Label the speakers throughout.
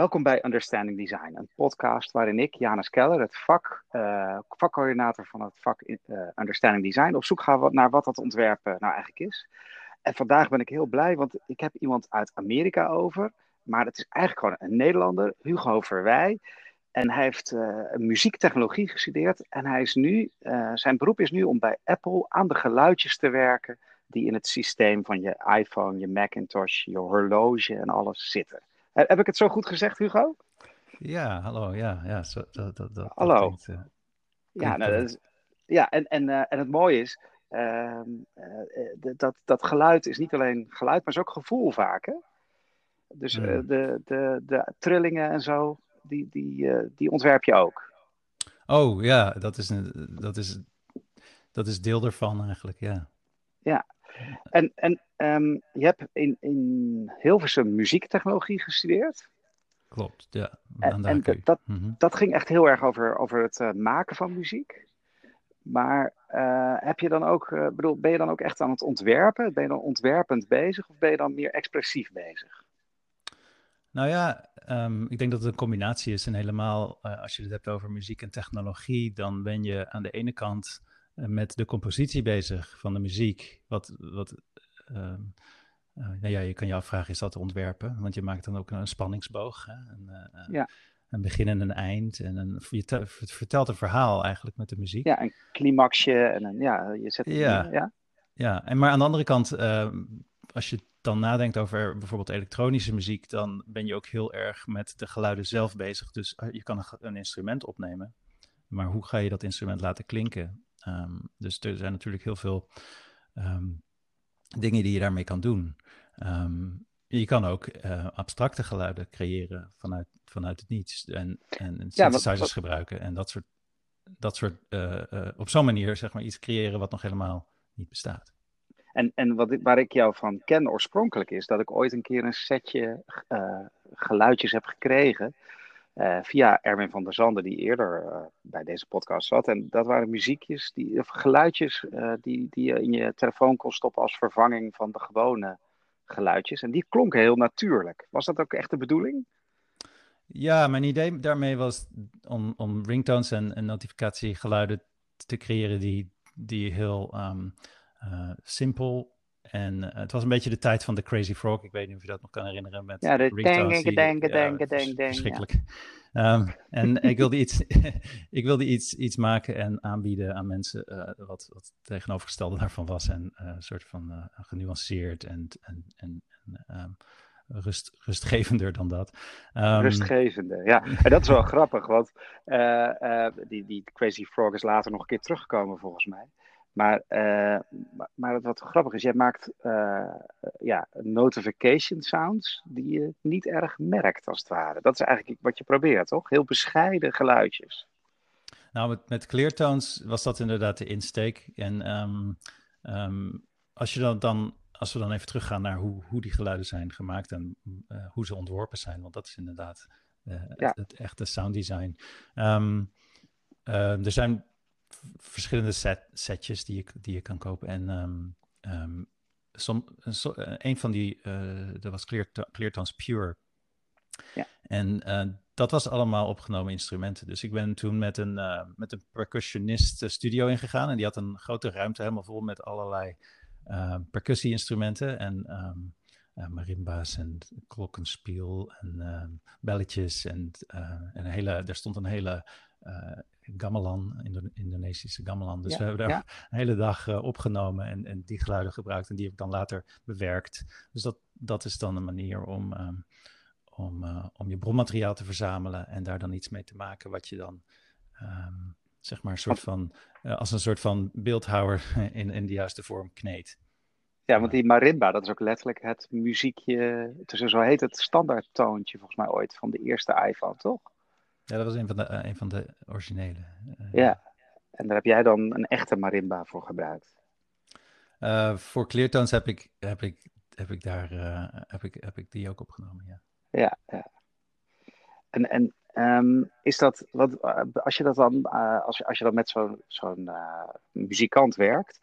Speaker 1: Welkom bij Understanding Design, een podcast waarin ik, Janus Keller, het vak, uh, vakcoördinator van het vak uh, Understanding Design, op zoek ga naar wat dat ontwerpen nou eigenlijk is. En vandaag ben ik heel blij, want ik heb iemand uit Amerika over, maar het is eigenlijk gewoon een Nederlander, Hugo Verwij. En hij heeft muziektechnologie gestudeerd en hij is nu, zijn beroep is nu om bij Apple aan de geluidjes te werken die in het systeem van je iPhone, je Macintosh, je horloge en alles zitten. Heb ik het zo goed gezegd, Hugo?
Speaker 2: Ja, hallo. Ja, ja zo, dat, dat, dat,
Speaker 1: hallo.
Speaker 2: klinkt, uh,
Speaker 1: ja, nou, dat is, ja, en, en, uh, en het mooie is, uh, dat, dat geluid is niet alleen geluid, maar is ook gevoel vaak. Hè? Dus
Speaker 2: Mm.
Speaker 1: de, de, de trillingen en zo, die, die, die ontwerp je ook.
Speaker 2: Oh ja, dat is, een, dat, is, dat is deel ervan eigenlijk, ja.
Speaker 1: Ja, en, en um, je hebt in, in Hilversum muziektechnologie gestudeerd.
Speaker 2: Klopt, ja.
Speaker 1: En, en dat, dat, mm -hmm. dat, ging echt heel erg over, over het uh, maken van muziek. Maar uh, heb je dan ook, uh, bedoel, ben je dan ook echt aan het ontwerpen? Ben je dan ontwerpend bezig of ben je dan meer expressief bezig?
Speaker 2: Nou ja, um, ik denk dat het een combinatie is. En helemaal als je het hebt over muziek en technologie, dan ben je aan de ene kant met de compositie bezig van de muziek. Wat, wat uh, uh, nou ja, je kan je afvragen, is dat ontwerpen? Want je maakt dan ook een spanningsboog. Hè? Een, uh,
Speaker 1: ja.
Speaker 2: een begin en een eind. En een, je te, vertelt een verhaal eigenlijk met de muziek.
Speaker 1: Ja, een climaxje. En een, ja, je zet
Speaker 2: ja.
Speaker 1: Ja.
Speaker 2: ja, en maar aan de andere kant, ehm, als je dan nadenkt over bijvoorbeeld elektronische muziek, dan ben je ook heel erg met de geluiden zelf bezig. Dus je kan een instrument opnemen. Maar hoe ga je dat instrument laten klinken? Um, dus er zijn natuurlijk heel veel um, dingen die je daarmee kan doen. Um, je kan ook uh, abstracte geluiden creëren vanuit, vanuit het niets. En, en synthesizers ja, wat, wat... gebruiken en dat soort, dat soort uh, uh, op zo'n manier zeg maar iets creëren wat nog helemaal niet bestaat.
Speaker 1: En, en wat waar ik jou van ken oorspronkelijk is dat ik ooit een keer een setje geluidjes heb gekregen. Uh, via Erwin van der Zanden, die eerder uh, bij deze podcast zat. En dat waren muziekjes, die, geluidjes uh, die, die je in je telefoon kon stoppen als vervanging van de gewone geluidjes. En die klonken heel natuurlijk. Was dat ook echt de bedoeling?
Speaker 2: Ja, mijn idee daarmee was om, om ringtones en, en notificatiegeluiden te creëren die, die heel um, simpel en uh, het was een beetje de tijd van de Crazy Frog. Ik weet niet of je dat nog kan herinneren. Met
Speaker 1: ja, de ding, ding, ding, ding.
Speaker 2: Verschrikkelijk. Ja. Um, en ik wilde, iets, ik wilde iets, iets maken en aanbieden aan mensen uh, wat, wat tegenovergestelde daarvan was. En uh, een soort van uh, genuanceerd en, en, en, en um, rust, rustgevender dan dat.
Speaker 1: Um, rustgevender, ja. En dat is wel grappig, want die, die Crazy Frog is later nog een keer teruggekomen volgens mij. Maar, uh, maar wat grappig is, jij maakt uh, ja, notification sounds die je niet erg merkt, als het ware. Dat is eigenlijk wat je probeert, toch? Heel bescheiden geluidjes.
Speaker 2: Nou, met, met Cleartones was dat inderdaad de insteek. En um, um, als, je dan, dan, als we dan even teruggaan naar hoe, hoe die geluiden zijn gemaakt en uh, hoe ze ontworpen zijn, want dat is inderdaad ja. het, het, echte sounddesign. Um, er zijn verschillende set, setjes die je, die je kan kopen. En um, um, som, so, uh, een van die, uh, dat was Clear, Cleartones Pure.
Speaker 1: Ja.
Speaker 2: En uh, dat was allemaal opgenomen instrumenten. Dus ik ben toen met een, met een percussionist studio ingegaan. En die had een grote ruimte helemaal vol met allerlei percussie-instrumenten. En um, marimba's en klokkenspiel en belletjes. En, en een hele, er stond een hele gamelan, Indo Indonesische gamelan. Dus
Speaker 1: ja,
Speaker 2: we hebben daar
Speaker 1: ja.
Speaker 2: een hele dag uh, opgenomen en, en, die geluiden gebruikt en die heb ik dan later bewerkt. Dus dat, dat is dan een manier om, um, om, uh, om je bronmateriaal te verzamelen en daar dan iets mee te maken wat je dan um, zeg maar een soort van, uh, als een soort van beeldhouwer in, in de juiste vorm kneedt.
Speaker 1: Ja, want die marimba, dat is ook letterlijk het muziekje, tussen zo heet het standaardtoontje volgens mij ooit van de eerste iPhone, toch?
Speaker 2: Ja, dat was een van de, uh, een van de originele.
Speaker 1: Uh, ja, en daar heb jij dan een echte marimba voor gebruikt?
Speaker 2: Uh, voor Cleartones heb ik, heb ik, heb ik daar heb ik, heb ik die ook opgenomen, ja.
Speaker 1: Ja, ja. En, en um, is dat, wat, als je dat dan, als, je, als je dan met zo'n zo'n muzikant werkt,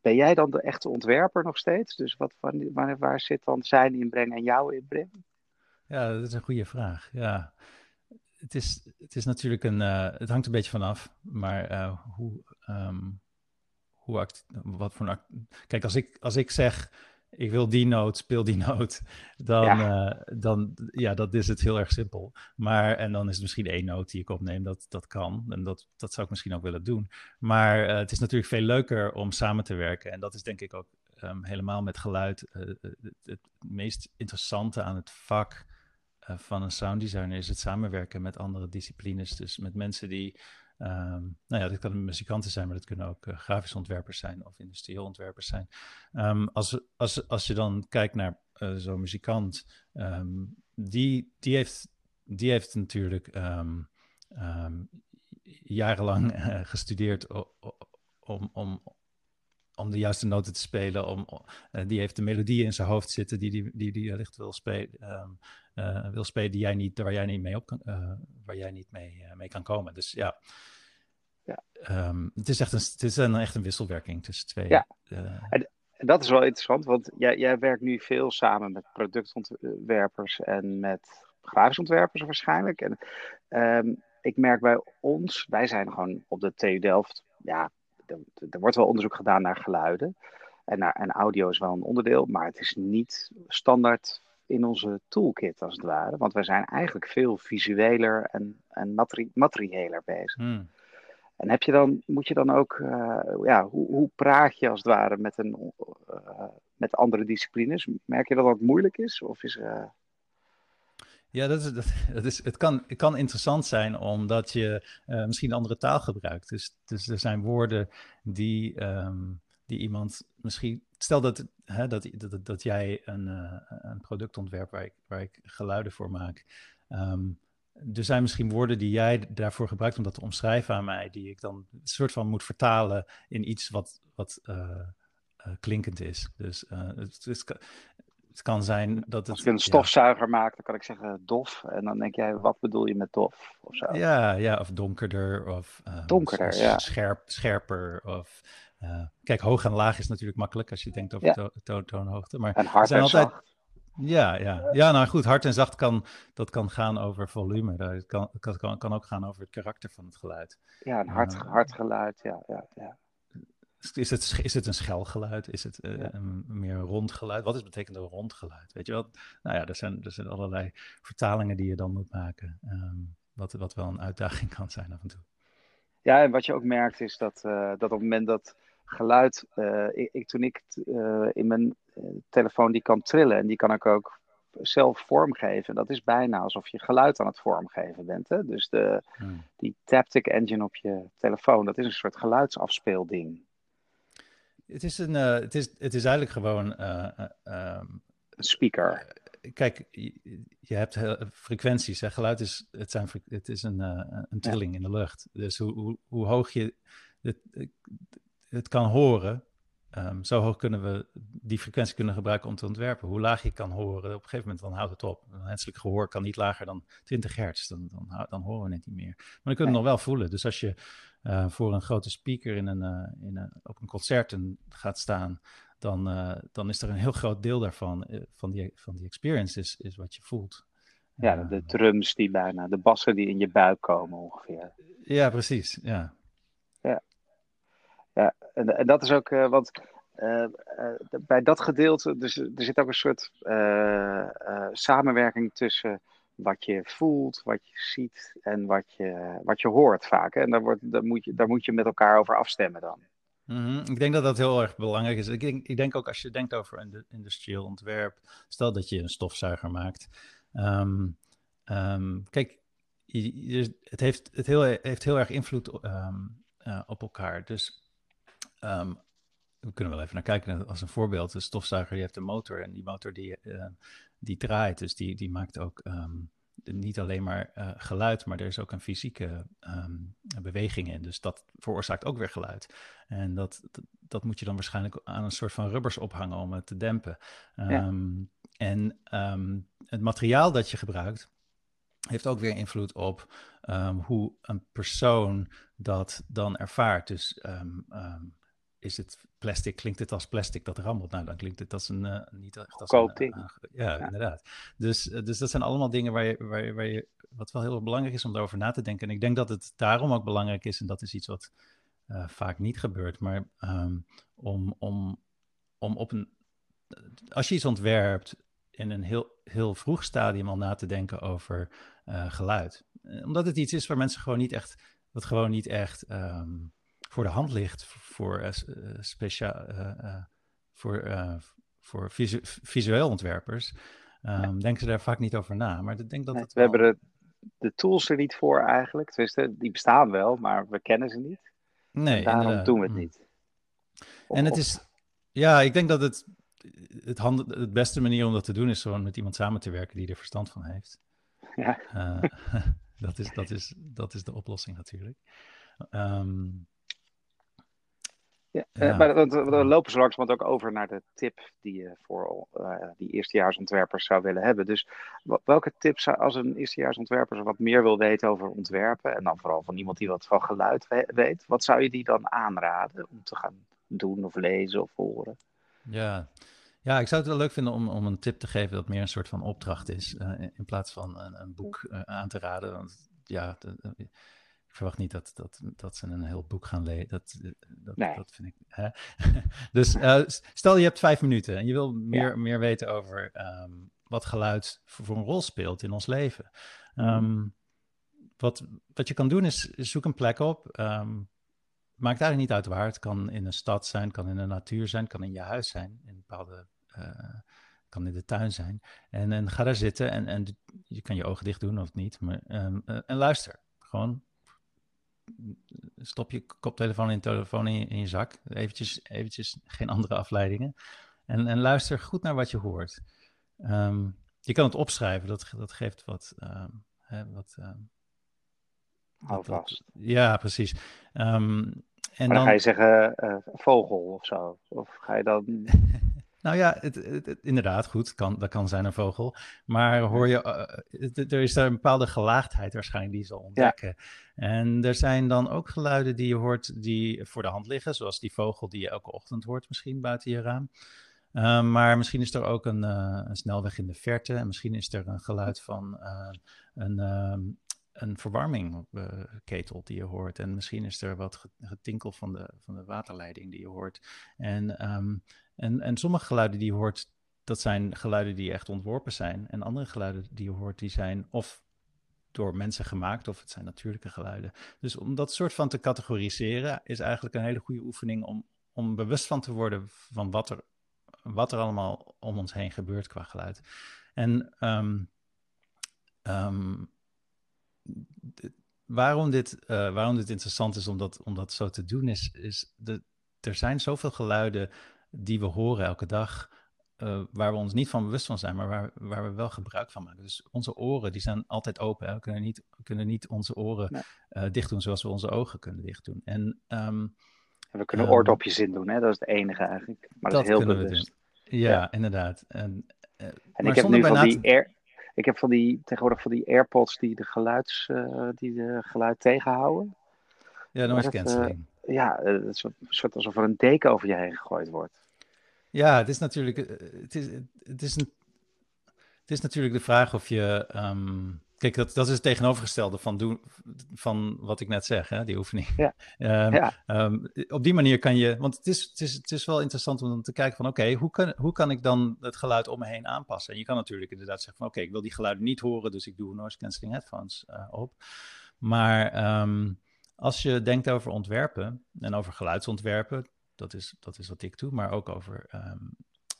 Speaker 1: ben jij dan de echte ontwerper nog steeds? Dus wat, wanneer, waar zit dan zijn inbreng en jouw inbreng?
Speaker 2: Ja, dat is een goede vraag. Ja, het is, het is natuurlijk een. Uh, het hangt een beetje vanaf, maar uh, hoe. Um, hoe act, wat voor act, Kijk, als ik, als ik zeg ik wil die noot, speel die noot, dan, ja. Uh, dan ja, dat is het heel erg simpel. Maar, en dan is het misschien één noot die ik opneem, dat, dat kan. En dat, dat zou ik misschien ook willen doen. Maar het is natuurlijk veel leuker om samen te werken. En dat is denk ik ook um, helemaal met geluid het, het, meest interessante aan het vak van een sounddesigner is het samenwerken met andere disciplines. Dus met mensen die Um, nou ja, dat kunnen muzikanten zijn, maar dat kunnen ook uh, grafische ontwerpers zijn of industrieel ontwerpers zijn. Um, als, als, als je dan kijkt naar uh, zo'n muzikant, um, die, die, heeft, die heeft natuurlijk jarenlang gestudeerd om, om, om de juiste noten te spelen. Om, die heeft de melodie in zijn hoofd zitten die die, die, die wellicht wil spelen. Uh, wil spelen die jij niet, waar jij niet mee op kan, uh, waar jij niet mee, uh, mee kan komen. Dus ja, ja. Um, het is echt een, het is een, echt een wisselwerking tussen twee.
Speaker 1: Ja. En, en, dat is wel interessant, want jij, jij werkt nu veel samen met productontwerpers en met grafisch ontwerpers waarschijnlijk. En um, ik merk bij ons, wij zijn gewoon op de TU Delft, ja, er, er wordt wel onderzoek gedaan naar geluiden. En, naar, en audio is wel een onderdeel, maar het is niet standaard in onze toolkit, als het ware. Want wij zijn eigenlijk veel visueler en, en materi materiëler bezig. Hmm. En heb je dan, moet je dan ook, uh, ja, hoe, hoe, praat je als het ware met, een, uh, met andere disciplines? Merk je dat dat moeilijk is? Of is uh...
Speaker 2: Ja, dat is, dat, is, het, kan, het kan interessant zijn omdat je misschien een andere taal gebruikt. Dus, dus er zijn woorden die, um, die iemand misschien stel dat, hè, dat, dat, dat jij een, uh, een product ontwerpt waar ik, waar ik geluiden voor maak. Um, er zijn misschien woorden die jij daarvoor gebruikt om dat te omschrijven aan mij, die ik dan een soort van moet vertalen in iets wat, wat uh, uh, klinkend is. Dus het, het, het, kan zijn dat het.
Speaker 1: Als ik een stofzuiger ja. maak, dan kan ik zeggen dof. En dan denk jij, wat bedoel je met dof? Of zo.
Speaker 2: Ja, ja, of donkerder. Of
Speaker 1: donkerder, ja.
Speaker 2: Scherp, scherper. Of uh, kijk, hoog en laag is natuurlijk makkelijk als je denkt over ja. to to toonhoogte. Maar
Speaker 1: en hard en altijd... zacht.
Speaker 2: Ja, ja. ja, nou goed, hard en zacht kan, dat kan gaan over volume. Het kan, kan, kan ook gaan over het karakter van het geluid.
Speaker 1: Ja, een hard, uh, hard geluid, ja, ja, ja.
Speaker 2: Is het, is het een schelgeluid? Is het uh, ja. een meer een rond geluid? Wat is betekent een rond geluid? Weet je wel? Nou ja, er zijn, er zijn allerlei vertalingen die je dan moet maken. Um, wat, wat wel een uitdaging kan zijn af en toe.
Speaker 1: Ja, en wat je ook merkt is dat, uh, dat op het moment dat geluid. Uh, ik, ik, toen ik in mijn telefoon die kan trillen en die kan ik ook zelf vormgeven. Dat is bijna alsof je geluid aan het vormgeven bent. Hè? Dus de, hmm. die Taptic Engine op je telefoon, dat is een soort geluidsafspeelding.
Speaker 2: Het is, een, het is, het is eigenlijk gewoon.
Speaker 1: Um, een speaker.
Speaker 2: Kijk, je, je hebt frequenties. Hè? Geluid is, het zijn, het is een, een trilling ja. in de lucht. Dus hoe, hoe, hoe hoog je. Het, het kan horen, um, zo hoog kunnen we die frequentie kunnen gebruiken om te ontwerpen. Hoe laag je kan horen, op een gegeven moment dan houdt het op. Een menselijk gehoor kan niet lager dan 20 hertz, dan, dan, dan horen we het niet meer. Maar dan kunnen we het nog wel voelen. Dus als je uh, voor een grote speaker in een, uh, in een, op een concert gaat staan, dan, uh, dan is er een heel groot deel daarvan, van, die, van die experience, is, is wat je voelt.
Speaker 1: Ja, de drums die bijna, de bassen die in je buik komen ongeveer.
Speaker 2: Ja, precies. Ja,
Speaker 1: ja, en, en dat is ook, uh, want uh, uh, bij dat gedeelte, dus, er zit ook een soort samenwerking tussen wat je voelt, wat je ziet en wat je, wat je hoort vaak. Hè? En daar, wordt, daar, moet je, daar moet je met elkaar over afstemmen dan.
Speaker 2: Mm -hmm. Ik denk dat dat heel erg belangrijk is. Ik denk, ik denk ook als je denkt over industrieel ontwerp, stel dat je een stofzuiger maakt. Um, um, kijk, het, heeft, het heel, heeft heel erg invloed uh, op elkaar. Dus Um, we kunnen wel even naar kijken als een voorbeeld. De stofzuiger die heeft een motor en die motor die, uh, die draait. Dus die, die maakt ook um, niet alleen maar uh, geluid, maar er is ook een fysieke um, beweging in. Dus dat veroorzaakt ook weer geluid. En dat, dat, dat, moet je dan waarschijnlijk aan een soort van rubbers ophangen om het te dempen. Ja. En het materiaal dat je gebruikt, heeft ook weer invloed op hoe een persoon dat dan ervaart. Dus is het plastic, klinkt het als plastic dat rammelt? Nou, dan klinkt het als een, uh, niet echt als
Speaker 1: een... ding.
Speaker 2: ja, ja, inderdaad. Dus, dus dat zijn allemaal dingen waar je, waar, je, waar je, wat wel heel belangrijk is om daarover na te denken. En ik denk dat het daarom ook belangrijk is, en dat is iets wat vaak niet gebeurt, maar ehm, om, om, om op een... Als je iets ontwerpt, in een heel, heel vroeg stadium al na te denken over geluid. Omdat het iets is waar mensen gewoon niet echt, wat gewoon niet echt ehm, voor de hand ligt voor, uh, speciaal, uh, voor, voor visu visueel ontwerpers, um, denken ze daar vaak niet over na. Maar ik denk dat het
Speaker 1: we hebben de, de, tools er niet voor eigenlijk. Dus die bestaan wel, maar we kennen ze niet. Nee, en daarom doen we het mm. niet.
Speaker 2: en het is, ja, ik denk dat het, het, hand, het beste manier om dat te doen is gewoon met iemand samen te werken die er verstand van heeft. Ja. dat, is, dat, is, dat is de oplossing natuurlijk. Um,
Speaker 1: ja, eh, maar we lopen zo langzamerhand ook over naar de tip die je voor uh, die eerstejaarsontwerpers zou willen hebben. Dus welke tips, als een eerstejaarsontwerper wat meer wil weten over ontwerpen, en dan vooral van iemand die wat van geluid weet, wat zou je die dan aanraden om te gaan doen of lezen of horen?
Speaker 2: Ja, ja, ik zou het wel leuk vinden om, om een tip te geven dat meer een soort van opdracht is, uh, in plaats van een, een boek uh, aan te raden. Want ja, de, verwacht niet dat, dat, dat ze een heel boek gaan lezen. Dat, dat, nee. dat vind ik. Hè? dus uh, stel je hebt vijf minuten en je wil meer, ja. meer weten over um, wat geluid voor, voor, een rol speelt in ons leven. Um, wat, wat je kan doen is, is zoek een plek op. Um, maakt eigenlijk niet uit waar. Het kan in een stad zijn, kan in de natuur zijn, kan in je huis zijn, in bepaalde. Uh, kan in de tuin zijn. En, en ga daar zitten en, en je kan je ogen dicht doen of niet. Maar, um, en luister. Gewoon stop je koptelefoon in telefoon in je, in je zak. Eventjes, eventjes geen andere afleidingen. En, en luister goed naar wat je hoort. Um, je kan het opschrijven, dat, dat geeft wat. Um, hè, wat um,
Speaker 1: Hou vast.
Speaker 2: Ja, precies.
Speaker 1: en dan, dan, ga je zeggen uh, vogel of zo? Of ga je dan.
Speaker 2: Nou ja, het, het, inderdaad, goed, kan, dat kan zijn een vogel. Maar hoor je, uh, er is daar een bepaalde gelaagdheid waarschijnlijk die je zal ontdekken. Ja. En er zijn dan ook geluiden die je hoort die voor de hand liggen, zoals die vogel die je elke ochtend hoort misschien buiten je raam. Uh, maar misschien is er ook een, uh, een, snelweg in de verte en misschien is er een geluid van een, ehm, een verwarmingketel die je hoort. En misschien is er wat getinkel van de, van de waterleiding die je hoort. En um, en, en sommige geluiden die je hoort, dat zijn geluiden die echt ontworpen zijn. En andere geluiden die je hoort, die zijn of door mensen gemaakt of het zijn natuurlijke geluiden. Dus om dat soort van te categoriseren is eigenlijk een hele goede oefening om, om bewust van te worden van wat er, wat er allemaal om ons heen gebeurt qua geluid. En um, um, waarom, dit, uh, waarom dit interessant is om dat, om dat zo te doen, is, is er zijn zoveel geluiden die we horen elke dag, uh, waar we ons niet van bewust van zijn, maar waar, waar we wel gebruik van maken. Dus onze oren, die zijn altijd open. Hè? We kunnen niet, kunnen niet onze oren nee. uh, dicht doen zoals we onze ogen kunnen dicht doen. En, um,
Speaker 1: en we kunnen um, oordopjes in doen, hè? dat is het enige eigenlijk. Maar dat, dat is heel bewust.
Speaker 2: Ja, ja, inderdaad. En,
Speaker 1: uh, en ik heb nu van die air, ik heb van die, tegenwoordig van die AirPods die de, geluids, die de geluid tegenhouden.
Speaker 2: Ja, noise cancelling
Speaker 1: ja, het is een soort alsof er een deken over je heen gegooid wordt.
Speaker 2: Ja, het is natuurlijk, eh, het is, het is, een, het is natuurlijk de vraag of je. Um, kijk, dat, dat is het tegenovergestelde van, doen, van wat ik net zeg, hè, die oefening. Ja. um, ja. Um, op die manier kan je. Want het is, het is, het is wel interessant om te kijken van: oké, okay, hoe, kan, hoe kan ik dan het geluid om me heen aanpassen? En je kan natuurlijk inderdaad zeggen van: oké, okay, ik wil die geluiden niet horen, dus ik doe noise cancelling headphones uh, op. Maar als je denkt over ontwerpen en over geluidsontwerpen, dat is, dat is wat ik doe, maar ook over um,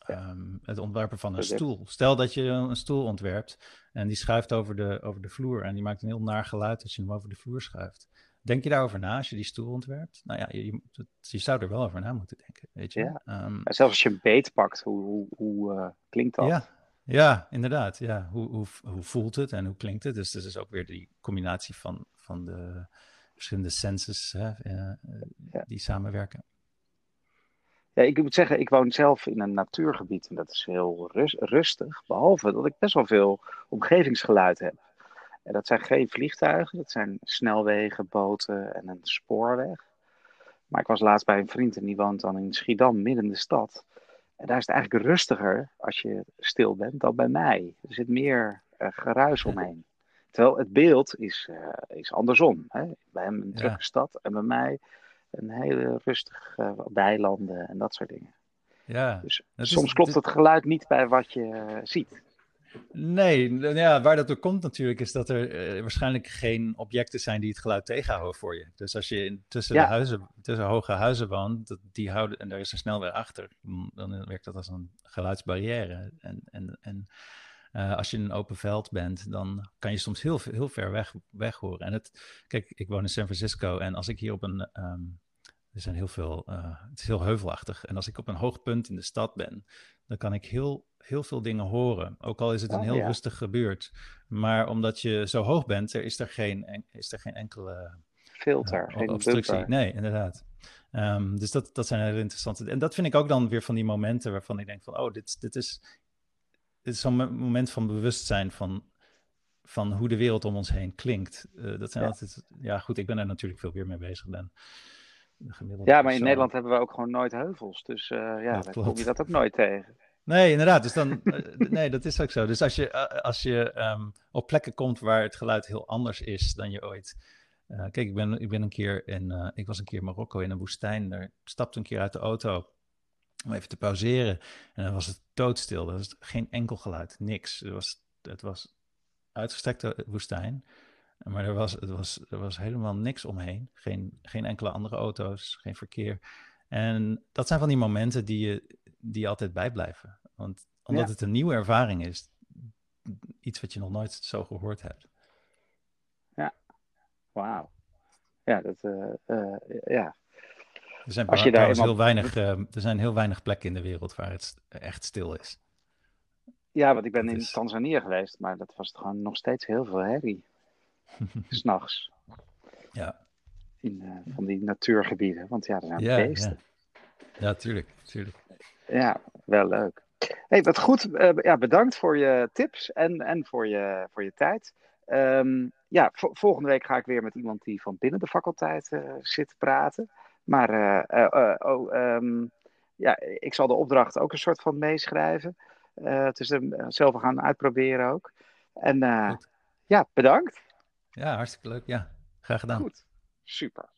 Speaker 2: um, het ontwerpen van een stoel. Stel dat je een stoel ontwerpt en die schuift over de, over de vloer en die maakt een heel naar geluid als je hem over de vloer schuift. Denk je daarover na als je die stoel ontwerpt? Nou ja, je, je zou er wel over na moeten denken, weet je.
Speaker 1: Ja. Um, zelfs als je een beet pakt, hoe, hoe, hoe uh, klinkt dat?
Speaker 2: Ja, ja, inderdaad. Ja. Hoe, hoe, hoe voelt het en hoe klinkt het? Dus dat is ook weer die combinatie van, van de verschillende senses hè, uh, ja. die samenwerken.
Speaker 1: Ja, ik moet zeggen, ik woon zelf in een natuurgebied en dat is heel rust, rustig. Behalve dat ik best wel veel omgevingsgeluid heb. En dat zijn geen vliegtuigen, dat zijn snelwegen, boten en een spoorweg. Maar ik was laatst bij een vriend en die woont dan in Schiedam, midden in de stad. En daar is het eigenlijk rustiger als je stil bent dan bij mij. Er zit meer uh, geruis omheen. Terwijl het beeld is, uh, is andersom. Hè? Bij hem een drukke stad en bij mij een hele rustig uh, weilanden en dat soort dingen.
Speaker 2: Ja,
Speaker 1: dus soms klopt het geluid niet bij wat je ziet.
Speaker 2: Nee, ja, waar dat door komt natuurlijk is dat er uh, waarschijnlijk geen objecten zijn die het geluid tegenhouden voor je. Dus als je in, tussen, de huizen, tussen hoge huizen woont, dat, die houden, en daar is een snelweg achter, dan werkt dat als een geluidsbarrière. En, en, en uh, als je in een open veld bent, dan kan je soms heel, heel ver weg, weg horen. En het, kijk, ik woon in San Francisco en als ik hier op een, um, er zijn heel veel, uh, het is heel heuvelachtig. En als ik op een hoog punt in de stad ben, dan kan ik heel heel veel dingen horen. Ook al is het een oh, heel rustige buurt. Maar omdat je zo hoog bent, er is er geen, is er geen enkele
Speaker 1: filter, uh, geen
Speaker 2: obstructie. Nee, inderdaad. Um, dus dat, dat zijn hele interessante. En dat vind ik ook dan weer van die momenten waarvan ik denk van, oh, dit, dit is, is zo'n moment van bewustzijn van, van hoe de wereld om ons heen klinkt. Uh, dat zijn ja. altijd, ja goed, ik ben er natuurlijk veel meer mee bezig dan.
Speaker 1: Ja, maar in Nederland hebben we ook gewoon nooit heuvels. Dus uh, ja, dan kom je dat ook nooit tegen.
Speaker 2: Nee, inderdaad. Dus dan, eh, nee, dat is ook zo. Dus als je, eh, als je um, op plekken komt waar het geluid heel anders is dan je ooit. Uh, kijk, ik ben, ik ben een keer in, uh, ik was een keer in Marokko in een woestijn. Daar stapte een keer uit de auto om even te pauzeren. En dan was het doodstil. Er was geen enkel geluid, niks. Het was, het was uitgestrekte woestijn. Maar er was, het was, er was helemaal niks omheen. Geen, geen enkele andere auto's, geen verkeer. En dat zijn van die momenten die je, die altijd bijblijven. Want omdat het een nieuwe ervaring is, iets wat je nog nooit zo gehoord hebt.
Speaker 1: Ja, wauw. Ja, dat, uh, uh, ja.
Speaker 2: Er zijn, Als je daar heel weinig, uh, er zijn heel weinig plekken in de wereld waar het echt stil is.
Speaker 1: Ja, want ik ben in is... Tanzania geweest, maar dat was gewoon nog steeds heel veel herrie. S'nachts.
Speaker 2: Ja.
Speaker 1: In van die natuurgebieden, want ja, er zijn ja, beesten.
Speaker 2: Ja. ja, tuurlijk, tuurlijk.
Speaker 1: Ja, wel leuk. Hey, wat goed. Uh, ja, bedankt voor je tips en, en voor, je, voor je tijd. Um, ja, volgende week ga ik weer met iemand die van binnen de faculteit uh, zit praten. Maar uh, oh, um, ja, ik zal de opdracht ook een soort van meeschrijven. dus zelf gaan uitproberen ook. En ja, bedankt.
Speaker 2: Ja, hartstikke leuk. Ja, graag gedaan.
Speaker 1: Goed, super.